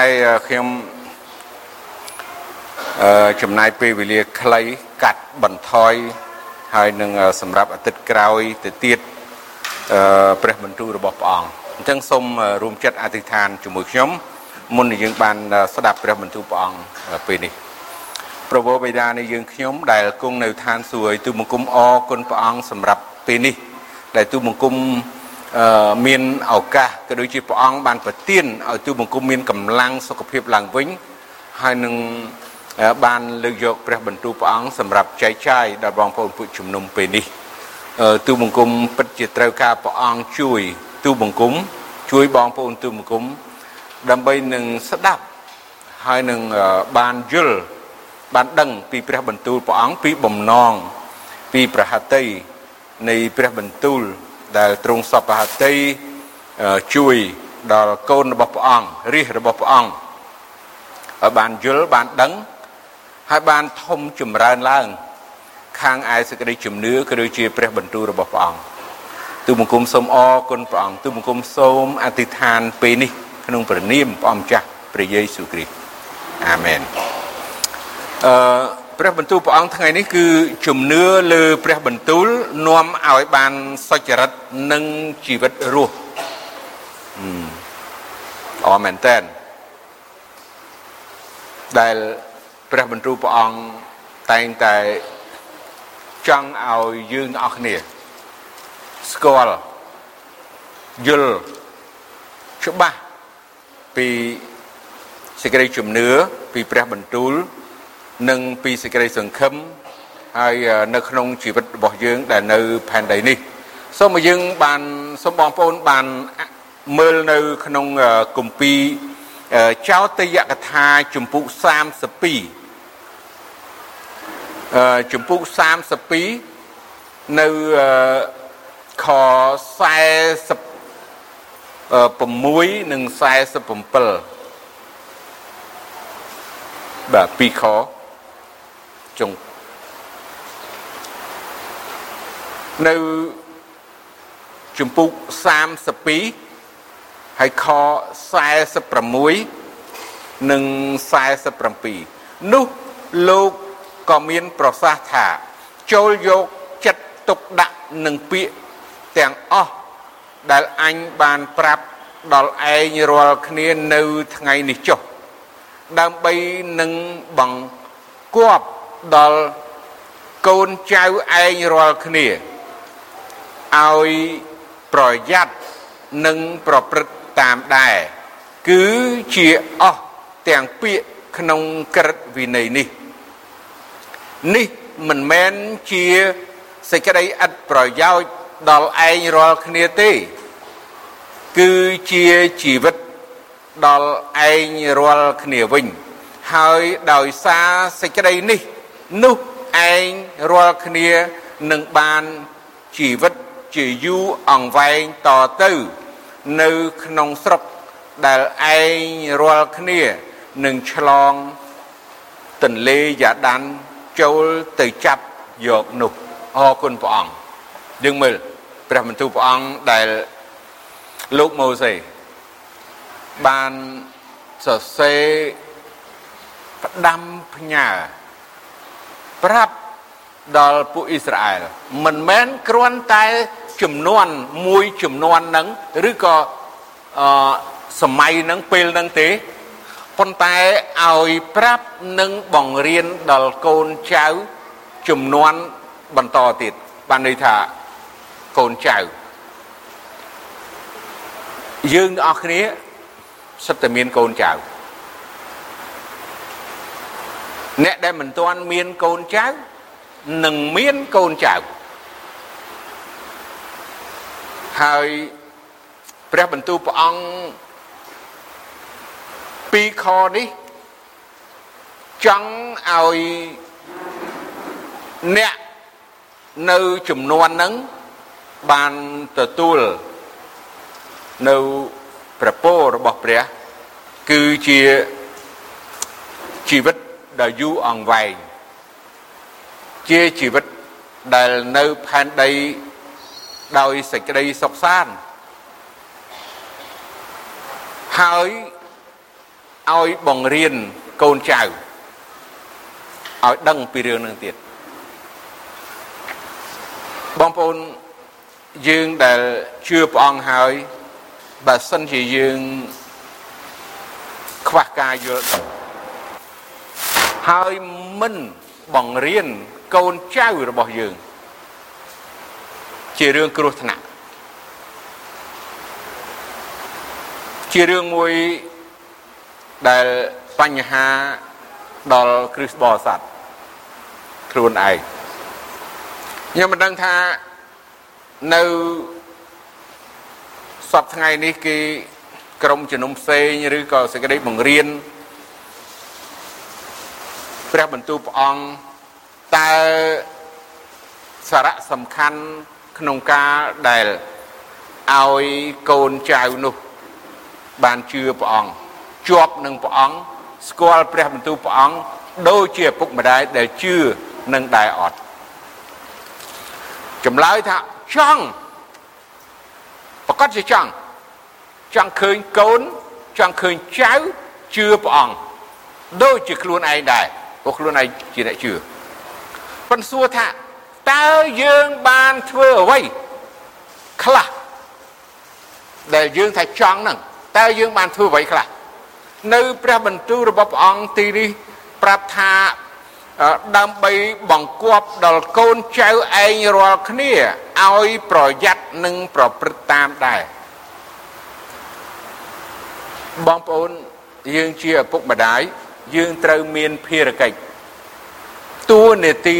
ហើយខ្ញុំអឺចំណាយពេលវេលាខ្លីកាត់បន្ថយហើយនឹងសម្រាប់អាទិត្យក្រោយទៅទៀតអឺព្រះបន្ទូលរបស់ព្រះអង្គអញ្ចឹងសូមរួមចិត្តអធិដ្ឋានជាមួយខ្ញុំមុននឹងយើងបានស្ដាប់ព្រះបន្ទូលព្រះអង្គពេលនេះប្រពោបិតានៃយើងខ្ញុំដែលគង់នៅឋានសួគ៌ទូបង្គំអរគុណព្រះអង្គសម្រាប់ពេលនេះដែលទូបង្គំ មានឱកាសក៏ដូចជាព្រះអង្គបានប្រទានឲ្យទូបង្គំមានកម្លាំងសុខភាពឡើងវិញហើយនឹងបានលើកយកព្រះបន្ទូលព្រះអង្គសម្រាប់ចែកចាយដល់បងប្អូនពួកជំនុំពេលនេះទូបង្គំពិតជាត្រូវការព្រះអង្គជួយទូបង្គំជួយបងប្អូនទូបង្គំដើម្បីនឹងស្ដាប់ហើយនឹងបានយល់បានដឹងពីព្រះបន្ទូលព្រះអង្គពីបំណងពីប្រហតីនៃព្រះបន្ទូល ដែលទ្រង់សពហតីជួយដល់កូនរបស់ព្រះអង្គរាជរបស់ព្រះអង្គឲ្យបានយល់បានដឹងហើយបានធំចម្រើនឡើង ខាងឯសេចក្តីជំនឿក៏ដូចជាព្រះបន្ទូលរបស់ព្រះអង្គទូបង្គំសូមអរគុណព្រះអង្គទូបង្គំសូមអធិដ្ឋានពេលនេះ ក្នុងព្រះនាមព្រះអង្គចាស់ព្រះយេស៊ូវគ្រីស្ទអាមែនអឺ ព្រះបន្ទូលព្រះអង្គថ្ងៃនេះគឺជំនឿលើព្រះបន្ទូលនាំឲ្យបានសុចរិតនិងជីវិតរស់អរមែនតើដែលព្រះបន្ទូលព្រះអង្គតែងតែចង់ឲ្យយើងអស់គ្នាស្គាល់យល់ច្បាស់ពីសេចក្តីជំនឿពីព្រះបន្ទូល និងពីសេចក្តីសង្ឃឹមហើយនៅក្នុងជីវិតរបស់យើងដែលនៅផែនដីនេះសូមឲ្យយើងបានសូមបងប្អូនបានមើលនៅក្នុងគម្ពីរចោទយកថាជំពូក32អឺជំពូក32នៅខ46និង47បាទពីរខ ចុងនៅជំពូក32ហើយខ46និង47នោះលោកក៏មានប្រសាសន៍ថាចូលយកចិត្តទុកដាក់នឹងពាក្យទាំងអស់ដែលអញបានប្រាប់ដល់ឯងរាល់គ្នានៅថ្ងៃនេះចុះដើម្បីនឹងបង្គាប់ ដល់កូនចៅឯងរាល់គ្នាឲ្យប្រយ័ត្ននិងប្រព្រឹត្តតាមដែរគឺជាអស់ទាំងពាក្យក្នុងក្រឹតវិន័យនេះ នេះមិនមែនជាសេចក្តីឥតប្រយោជន៍ដល់ឯងរាល់គ្នាទេ គឺជាជីវិតដល់ឯងរាល់គ្នាវិញ ហើយដោយសារសេចក្តីនេះ នោះឯងរាល់គ្នានឹងបានជីវិតជាយូរអង្វែងតទៅ នៅក្នុងស្រុកដែលឯងរាល់គ្នានឹងឆ្លងទន្លេយ៉ាដានចូលទៅចាប់យកនោះអរគុណព្រះអង្គយើងមើលព្រះបន្ទូលព្រះអង្គដែលលោកម៉ូសេបានសរសេរផ្ដាំផ្ញើ ប្រាប់ដល់ពួកអ៊ីស្រាអែលមិនមែនគ្រាន់តែចំនួនមួយចំនួនហ្នឹងឬក៏អឺសម័យហ្នឹងពេលហ្នឹងទេប៉ុន្តែឲ្យប្រាប់និងបង្រៀនដល់កូនចៅចំនួនបន្តទៀតបានន័យថាកូនចៅយើងទាំងអស់គ្នាសិតតែមានកូនចៅ អ្នកដែលមិនទាន់មានកូនចៅនឹងមានកូនចៅហើយព្រះបន្ទូលព្រះអង្គពីរខនេះចង់ឲ្យអ្នកនៅចំនួនហ្នឹងបានទទួលនៅព្រះពររបស់ព្រះ គឺជាជីវិត ដ៏យូរអង្វែងជាជីវិតដែលនៅផែនដីដោយសេចក្តីសុខសាន្តហើយឲ្យបង្រៀនកូនចៅឲ្យដឹងពីរឿងនឹងទៀតបងប្អូនយើងដែលជឿព្រះអង្គហើយបើសិនជាយើងខ្វះការយល់ដឹង ហើយមិនបង្រៀនកូនចៅរបស់យើង ជារឿងគ្រោះថ្នាក់ជារឿងមួយដែលបញ្ហាដល់គ្រឹះបរិស័ទខ្លួនឯងខ្ញុំមិនដឹងថានៅសពថ្ងៃនេះគេក្រុមជំនុំផ្សេងឬក៏សេចក្តីបង្រៀន ព្រះបន្ទូលព្រះអង្គតើសារៈសំខាន់ក្នុងការដែលឲ្យកូនចៅនោះបានជឿព្រះអង្គជាប់នឹងព្រះអង្គស្គាល់ព្រះបន្ទូលព្រះអង្គដូចជាឪពុកម្ដាយដែលជឿនឹងដែរអត់ចម្លើយថាចង់ប្រកាសជាចង់ចង់ឃើញកូនចង់ឃើញចៅជឿព្រះអង្គដូចជាខ្លួនឯងដែរ ព្រោះខ្លួនឯងជាអ្នកជឿប៉ុន្តែសួរថាតើយើងបានធ្វើអ្វីខ្លះដែលយើងថាចង់ហ្នឹងតើយើងបានធ្វើអ្វីខ្លះនៅព្រះបន្ទូលរបស់ព្រះអង្គទីនេះប្រាប់ថាដើម្បីបង្គាប់ដល់កូនចៅឯងរាល់គ្នាឲ្យប្រយ័ត្ននិងប្រព្រឹត្តតាមដែរបងប្អូនយើងជាឪពុកម្ដាយ យើងត្រូវមានភារកិច្ចតួនាទី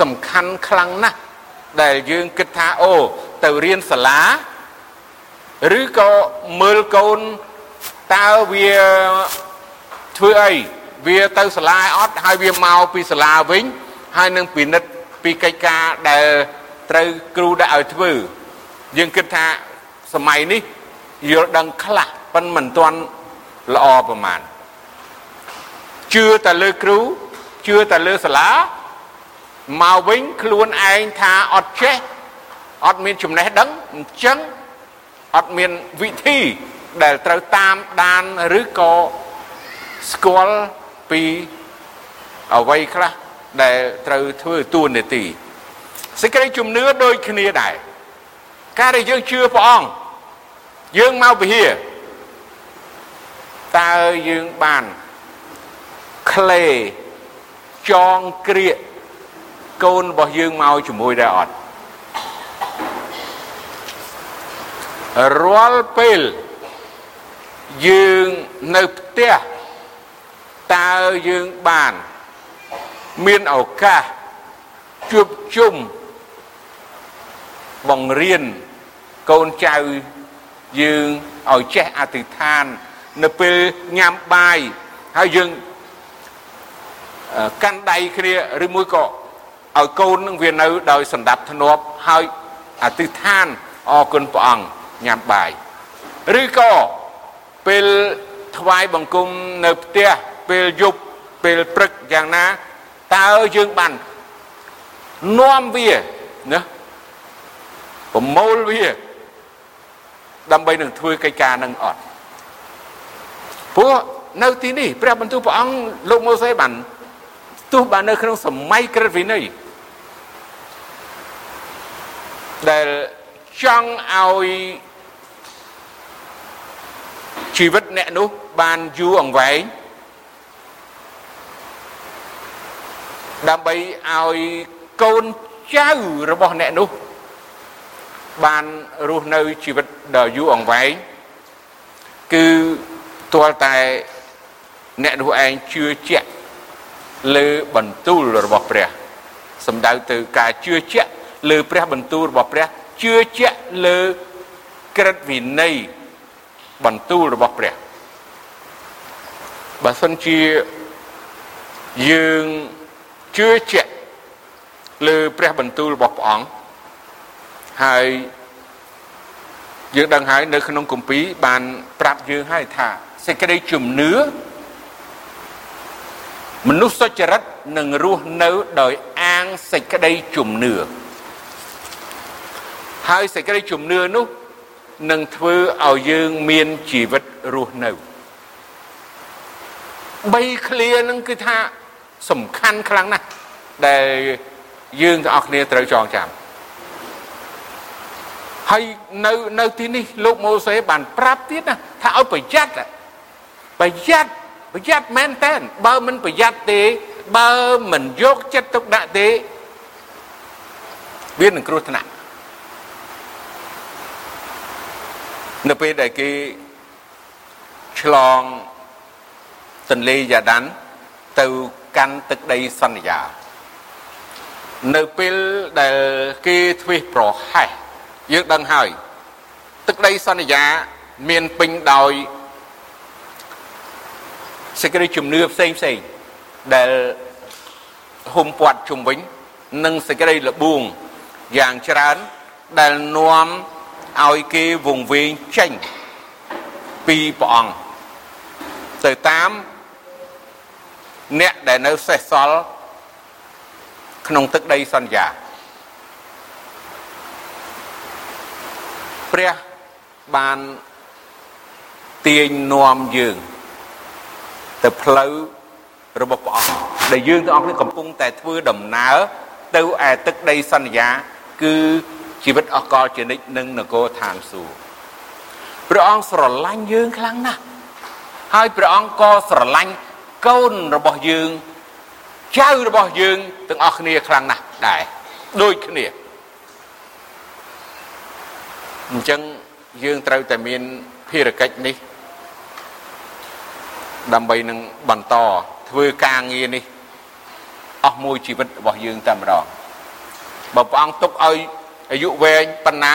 សំខាន់ខ្លាំងណាស់ដែលយើងគិតថាអូទៅរៀនសាលាឬក៏មើលកូនតើវាធ្វើអីវាទៅសាលាអត់ហើយវាមកពីសាលាវិញហើយនឹងពិនិត្យពីកិច្ចការដែលត្រូវគ្រូដាក់ឲ្យធ្វើយើងគិតថាសម័យនេះយល់ដឹងខ្លះប៉ុន្តែមិនទាន់ល្អប្រមាណ ជឿតែលើគ្រូជឿតែលើសាលាមកវិញខ្លួនឯងថាអត់ចេះអត់មានចំណេះដឹងអញ្ចឹងអត់មានវិធីដែលត្រូវតាមដានឬក៏ស្គាល់ពីអ្វីខ្លះដែលត្រូវធ្វើទួនាទីសេចក្តីជំនឿដូចគ្នាដែរការដែលយើងជឿព្រះអង្គយើងមកវិហារតើយើងបាន ក្លេចងក្រៀកកូនរបស់យើងមកជាមួយដែរអត់រាល់ពេលយើងនៅផ្ទះតើយើងបានមានឱកាសជួបជុំបង្រៀនកូនចៅយើងឲ្យចេះអធិដ្ឋាន នៅពេលញ៉ាំបាយហើយយើង កាន់ដៃគ្នាឬមួយក៏ឲ្យកូននឹងវានៅដោយសម្ដាប់ធ្នាប់ហើយអធិដ្ឋានអរគុណព្រះអង្គញ៉ាំបាយឬក៏ពេលថ្វាយបង្គំនៅផ្ទះពេលយប់ពេលព្រឹកយ៉ាងណាតើយើងបាននាំវាណាប្រមូលវាដើម្បីនឹងធ្វើកិច្ចការនឹងអត់ព្រោះនៅទីនេះព្រះបន្ទូលព្រះអង្គលោកម៉ូសេបាន ទោះបាននៅក្នុងសម័យក្រឹតវិន័យដែលចង់ឲ្យជីវិតអ្នកនោះបានយូរអង្វែងដើម្បីឲ្យកូនចៅរបស់អ្នកនោះបានរស់នៅជីវិតដ៏យូរអង្វែងគឺទាល់តែអ្នកនោះឯងជឿជាក់ លើបន្ទូលរបស់ព្រះសំដៅទៅការជឿជាក់លើព្រះបន្ទូលរបស់ព្រះជឿជាក់លើក្រឹតវិន័យបន្ទូលរបស់ព្រះបើសិនជាយើងជឿជាក់លើព្រះបន្ទូលរបស់ព្រះអង្គហើយយើងដឹងហើយនៅក្នុងគម្ពីរបានប្រាប់យើងហើយថាសេចក្តីជំនឿ មនុស្សសុចរិតនឹងរស់នៅដោយអាងសេចក្តីជំនឿហើយសេចក្តីជំនឿនោះនឹងធ្វើឲ្យយើងមានជីវិតរស់នៅ3ឃ្លានឹងគឺថាសំខាន់ខ្លាំងណាស់ដែលយើងទាំងអស់គ្នាត្រូវចងចាំហើយនៅនៅទីនេះលោកម៉ូសេបានប្រាប់ទៀតណាថាឲ្យប្រយ័ត្នប្រយ័ត្ន ប្រយ័ត្នមែនតើបើមិនប្រយ័ត្នទេ បើមិនយកចិត្តទុកដាក់ទេវានឹងគ្រោះថ្នាក់នៅពេលដែលគេឆ្លងទន្លេយ៉ាដានទៅកាន់ទឹកដីសន្យានៅពេលដែលគេធ្វេសប្រហែសយើងដឹងហើយទឹកដីសន្យាមានពេញដោយ សេចក្តីជំនឿផ្សេងផ្សេងដែលហុំព័ទ្ធជុំវិញនិងសេចក្តីលបួងយ៉ាងច្រើនដែលនាំឲ្យគេវង្វេងចេញពីព្រះអង្គទៅតាមអ្នកដែលនៅសេសសល់ក្នុងទឹកដីសន្យាព្រះបានទាញនាំយើង ទៅផ្លូវរបស់ព្រះអង្គដែលយើងទាំងអស់គ្នាកំពុងតែធ្វើដំណើរទៅឯទឹកដីសន្យាគឺជីវិតអកលជានិច្ចនិងនគរឋានសួគ៌ព្រះអង្គស្រឡាញ់យើងខ្លាំងណាស់ហើយព្រះអង្គក៏ស្រឡាញ់កូនរបស់យើងចៅរបស់យើងទាំងអស់គ្នាខ្លាំងណាស់ដែរដូចគ្នាអញ្ចឹងយើងត្រូវតែមានភារកិច្ចនេះ ដើម្បីនឹងបន្តធ្វើការងារនេះអស់មួយជីវិតរបស់យើងតែម្ដងបើព្រះអង្គទុកឲ្យអាយុវែងប៉ុណ្ណា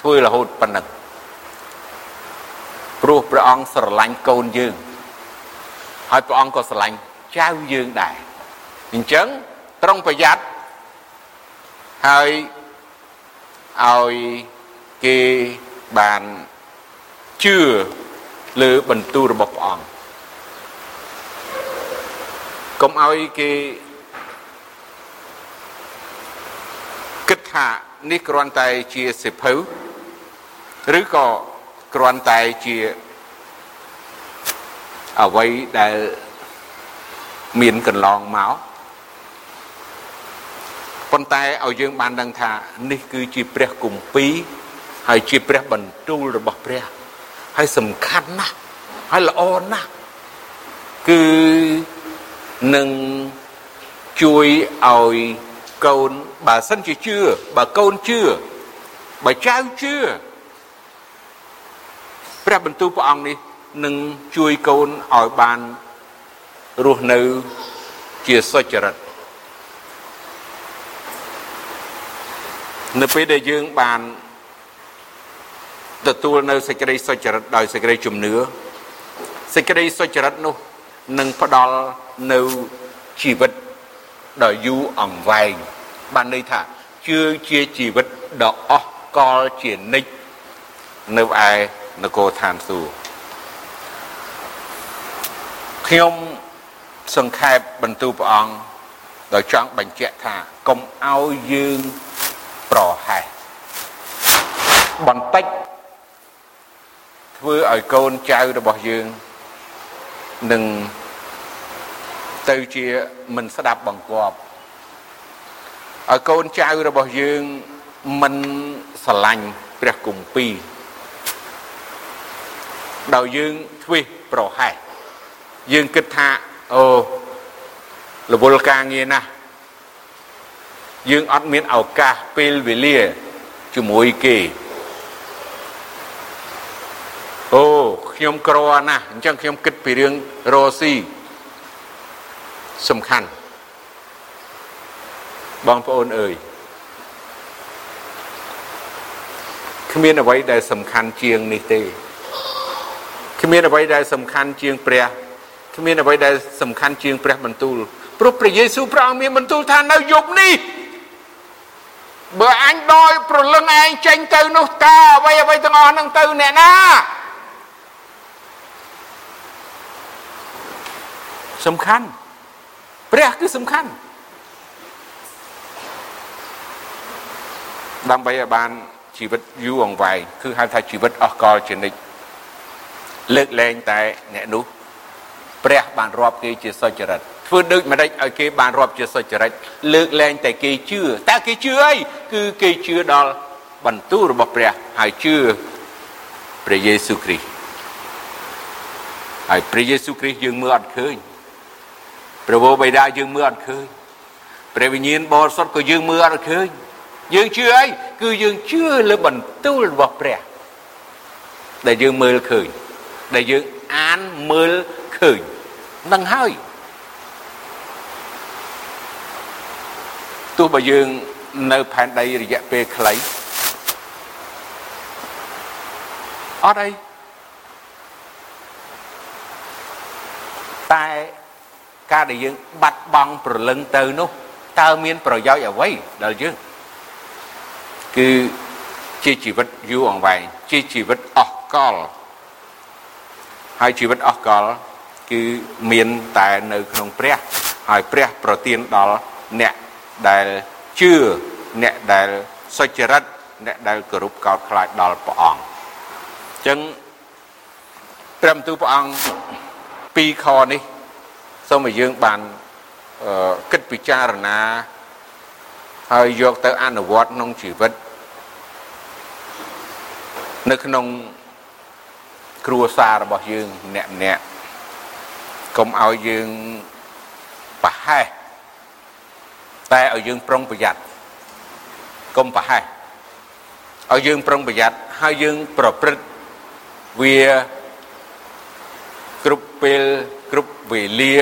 ធ្វើរហូតប៉ុណ្ណឹងព្រោះព្រះអង្គស្រឡាញ់កូនយើងហើយព្រះអង្គក៏ស្រឡាញ់ចៅយើងដែរអញ្ចឹងត្រង់ប្រយ័ត្នហើយឲ្យគេបានជឿលើបន្ទូលរបស់ព្រះអង្គ កុំឲ្យគេគិតថានេះគ្រាន់តែជាសិភៅឬក៏គ្រាន់តែជាអ្វីដែលមានកន្លងមកប៉ុន្តែឲ្យយើងបានដឹងថានេះគឺជាព្រះគម្ពីរហើយជាព្រះបន្ទូលរបស់ព្រះហើយសំខាន់ណាស់ហើយល្អណាស់គឺ នឹងជួយឲ្យកូនបើសិនជាជឿបើកូនជឿបើចៅជឿព្រះបន្ទូលព្រះអង្គនេះនឹងជួយកូនឲ្យបានរស់នៅជាសុចរិតនៅពេលដែលយើងបានទទួលនៅសេចក្តីសុចរិតដោយសេចក្តីជំនឿសេចក្តីសុចរិតនោះនឹងផ្ដល់ នៅជីវិតដ៏យូរអង្វែងបានន័យថាជឿជាជីវិតដ៏អស់កលជានិច្ចនៅឯនគរឋានសួគ៌ខ្ញុំសង្ខេបបន្ទូលព្រះអង្គដោយចង់បញ្ជាក់ថាកុំឲ្យយើងប្រហែសបន្តិចធ្វើឲ្យកូនចៅរបស់យើងនឹង ទៅជាមិនស្ដាប់បង្គាប់ឲ្យកូនចៅរបស់យើងមិនស្រឡាញ់ព្រះគម្ពីរដោយយើងធ្វេសប្រហែសយើងគិតថាអូរវល់ការងារណាស់យើងអត់មានឱកាសពេលវេលាជាមួយគេអូខ្ញុំក្រណាស់អញ្ចឹងខ្ញុំគិតពីរឿងរ៉ូស៊ី សំខាន់បងប្អូនអើយគ្មានអ្វីដែលសំខាន់ជាងនេះទេគ្មានអ្វីដែលសំខាន់ជាងព្រះគ្មានអ្វីដែលសំខាន់ជាងព្រះបន្ទូលព្រោះព្រះយេស៊ូវព្រះអង្គមានបន្ទូលថានៅយប់នេះបើអញដោយប្រលឹងឯងចេញទៅនោះតើអ្វីអ្វីទាំងអស់នឹងទៅអ្នកណាសំខាន់ ព្រះគឺសំខាន់ដើម្បីឲ្យបានជីវិតយូរអង្វែងគឺហៅថាជីវិតអស់កលជានិច្ចលើកលែងតែអ្នកនោះព្រះបានរាប់គេជាសុចរិតធ្វើដូចម្ដេចឲ្យគេបានរាប់ជាសុចរិតលើកលែងតែគេជឿតើគេជឿអីគឺគេជឿដល់បន្ទូលរបស់ព្រះហើយជឿព្រះយេស៊ូវគ្រីស្ទហើយព្រះយេស៊ូវគ្រីស្ទយើងមើលអត់ឃើញ ព្រះវរបិតាយើងមើលអត់ឃើញព្រះវិញ្ញាណបរិសុទ្ធក៏យើងមើលអត់ឃើញយើងជឿអីគឺយើងជឿលើបន្ទូលរបស់ព្រះដែលយើងមើលឃើញដែលយើងអានមើលឃើញនឹងហើយទោះបើយើងនៅផែនដីរយៈពេលខ្លីអត់អីតែ ការដែលយើងបាត់បង់ប្រលឹងទៅនោះតើមានប្រយោជន៍អ្វីដល់យើងគឺជាជីវិតយូរអង្វែងជាជីវិតអស់កលហើយជីវិតអស់កលគឺមានតែនៅក្នុងព្រះហើយព្រះប្រទានដល់អ្នកដែលជឿអ្នកដែលសុចរិតអ្នកដែលគោរពកោតខ្លាចដល់ព្រះអង្គអញ្ចឹងព្រះបន្ទូលព្រះអង្គពីរខនេះ សូមឲ្យយើងបានគិតពិចារណាហើយយកទៅអនុវត្តក្នុងជីវិតនៅក្នុងគ្រួសាររបស់យើងម្នាក់ម្នាក់កុំឲ្យយើងប្រហែសតែឲ្យយើងប្រុងប្រយ័ត្នកុំប្រហែសឲ្យយើងប្រុងប្រយ័ត្នហើយយើងប្រព្រឹត្តវាគ្រប់ពេលគ្រប់ វេលា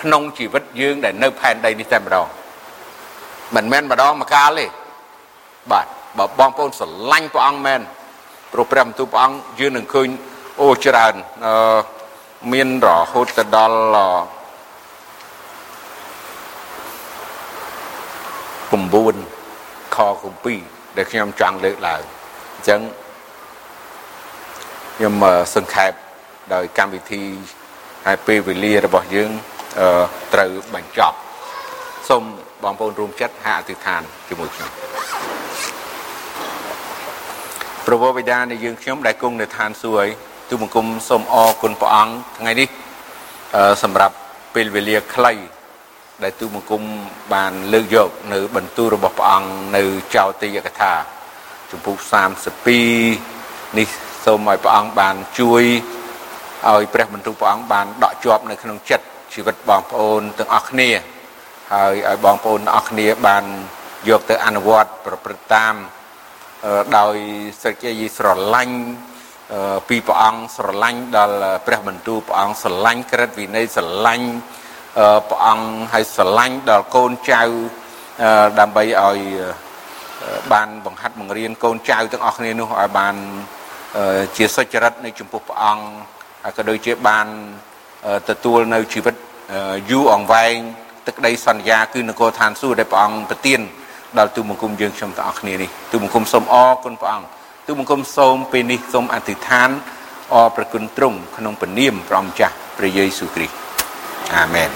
ក្នុងជីវិតយើងដែលនៅផែនដីនេះតែម្ដងមិនមែនម្ដងមកកាលទេបាទបើបងប្អូនស្រឡាញ់ព្រះអង្គមែនព្រោះព្រះបន្ទូលព្រះអង្គយើងនឹងឃើញអូច្រើនអឺមានរហូតទៅដល់9ខគម្ពីរដែលខ្ញុំចង់លើកឡើងអញ្ចឹងខ្ញុំសង្ខេបដោយកម្មវិធី ហើយពេលវេលារបស់យើងត្រូវបញ្ចប់សូមបងប្អូនរួមចិត្តហាអធិដ្ឋានជាមួយខ្ញុំព្រះវរបិតានៃយើងខ្ញុំដែលគង់នៅឋានសួគ៌ទូបង្គំសូមអរគុណព្រះអង្គថ្ងៃនេះសម្រាប់ពេលវេលាខ្លីដែលទូបង្គំបានលើកយកនៅបន្ទូលរបស់ព្រះអង្គនៅចោទយកថាជំពូក32នេះសូមឲ្យព្រះអង្គបានជួយ ឲ្យព្រះបន្ទូលព្រះអង្គបានដកជាប់នៅក្នុងចិត្តជីវិតបងប្អូនទាំងអស់គ្នាហើយឲ្យបងប្អូនទាំងអស់គ្នាបានយកទៅអនុវត្តប្រព្រឹត្តតាមដោយសេចក្តីស្រឡាញ់ពីព្រះអង្គស្រឡាញ់ដល់ព្រះបន្ទូលព្រះអង្គស្រឡាញ់ក្រិតវិន័យស្រឡាញ់ព្រះអង្គហើយស្រឡាញ់ដល់កូនចៅដើម្បីឲ្យបានបង្ហាត់បង្រៀនកូនចៅទាំងអស់គ្នានោះឲ្យបានជាសុចរិតនៅចំពោះព្រះអង្គហើយ ក៏ដូចជាបានទទួលនៅជីវិតយូរអង្វែងទឹកដីសន្យាគឺនគរឋានសួគ៌ដែលព្រះអង្គប្រទានដល់ទូបង្គំយើងខ្ញុំទាំងអស់គ្នានេះទូបង្គំសូមអរគុណព្រះអង្គទូបង្គំសូមពេលនេះសូមអធិដ្ឋានអរប្រគុណទ្រង់ក្នុងព្រះនាមព្រះម្ចាស់ព្រះយេស៊ូវគ្រីស្ទអាមែន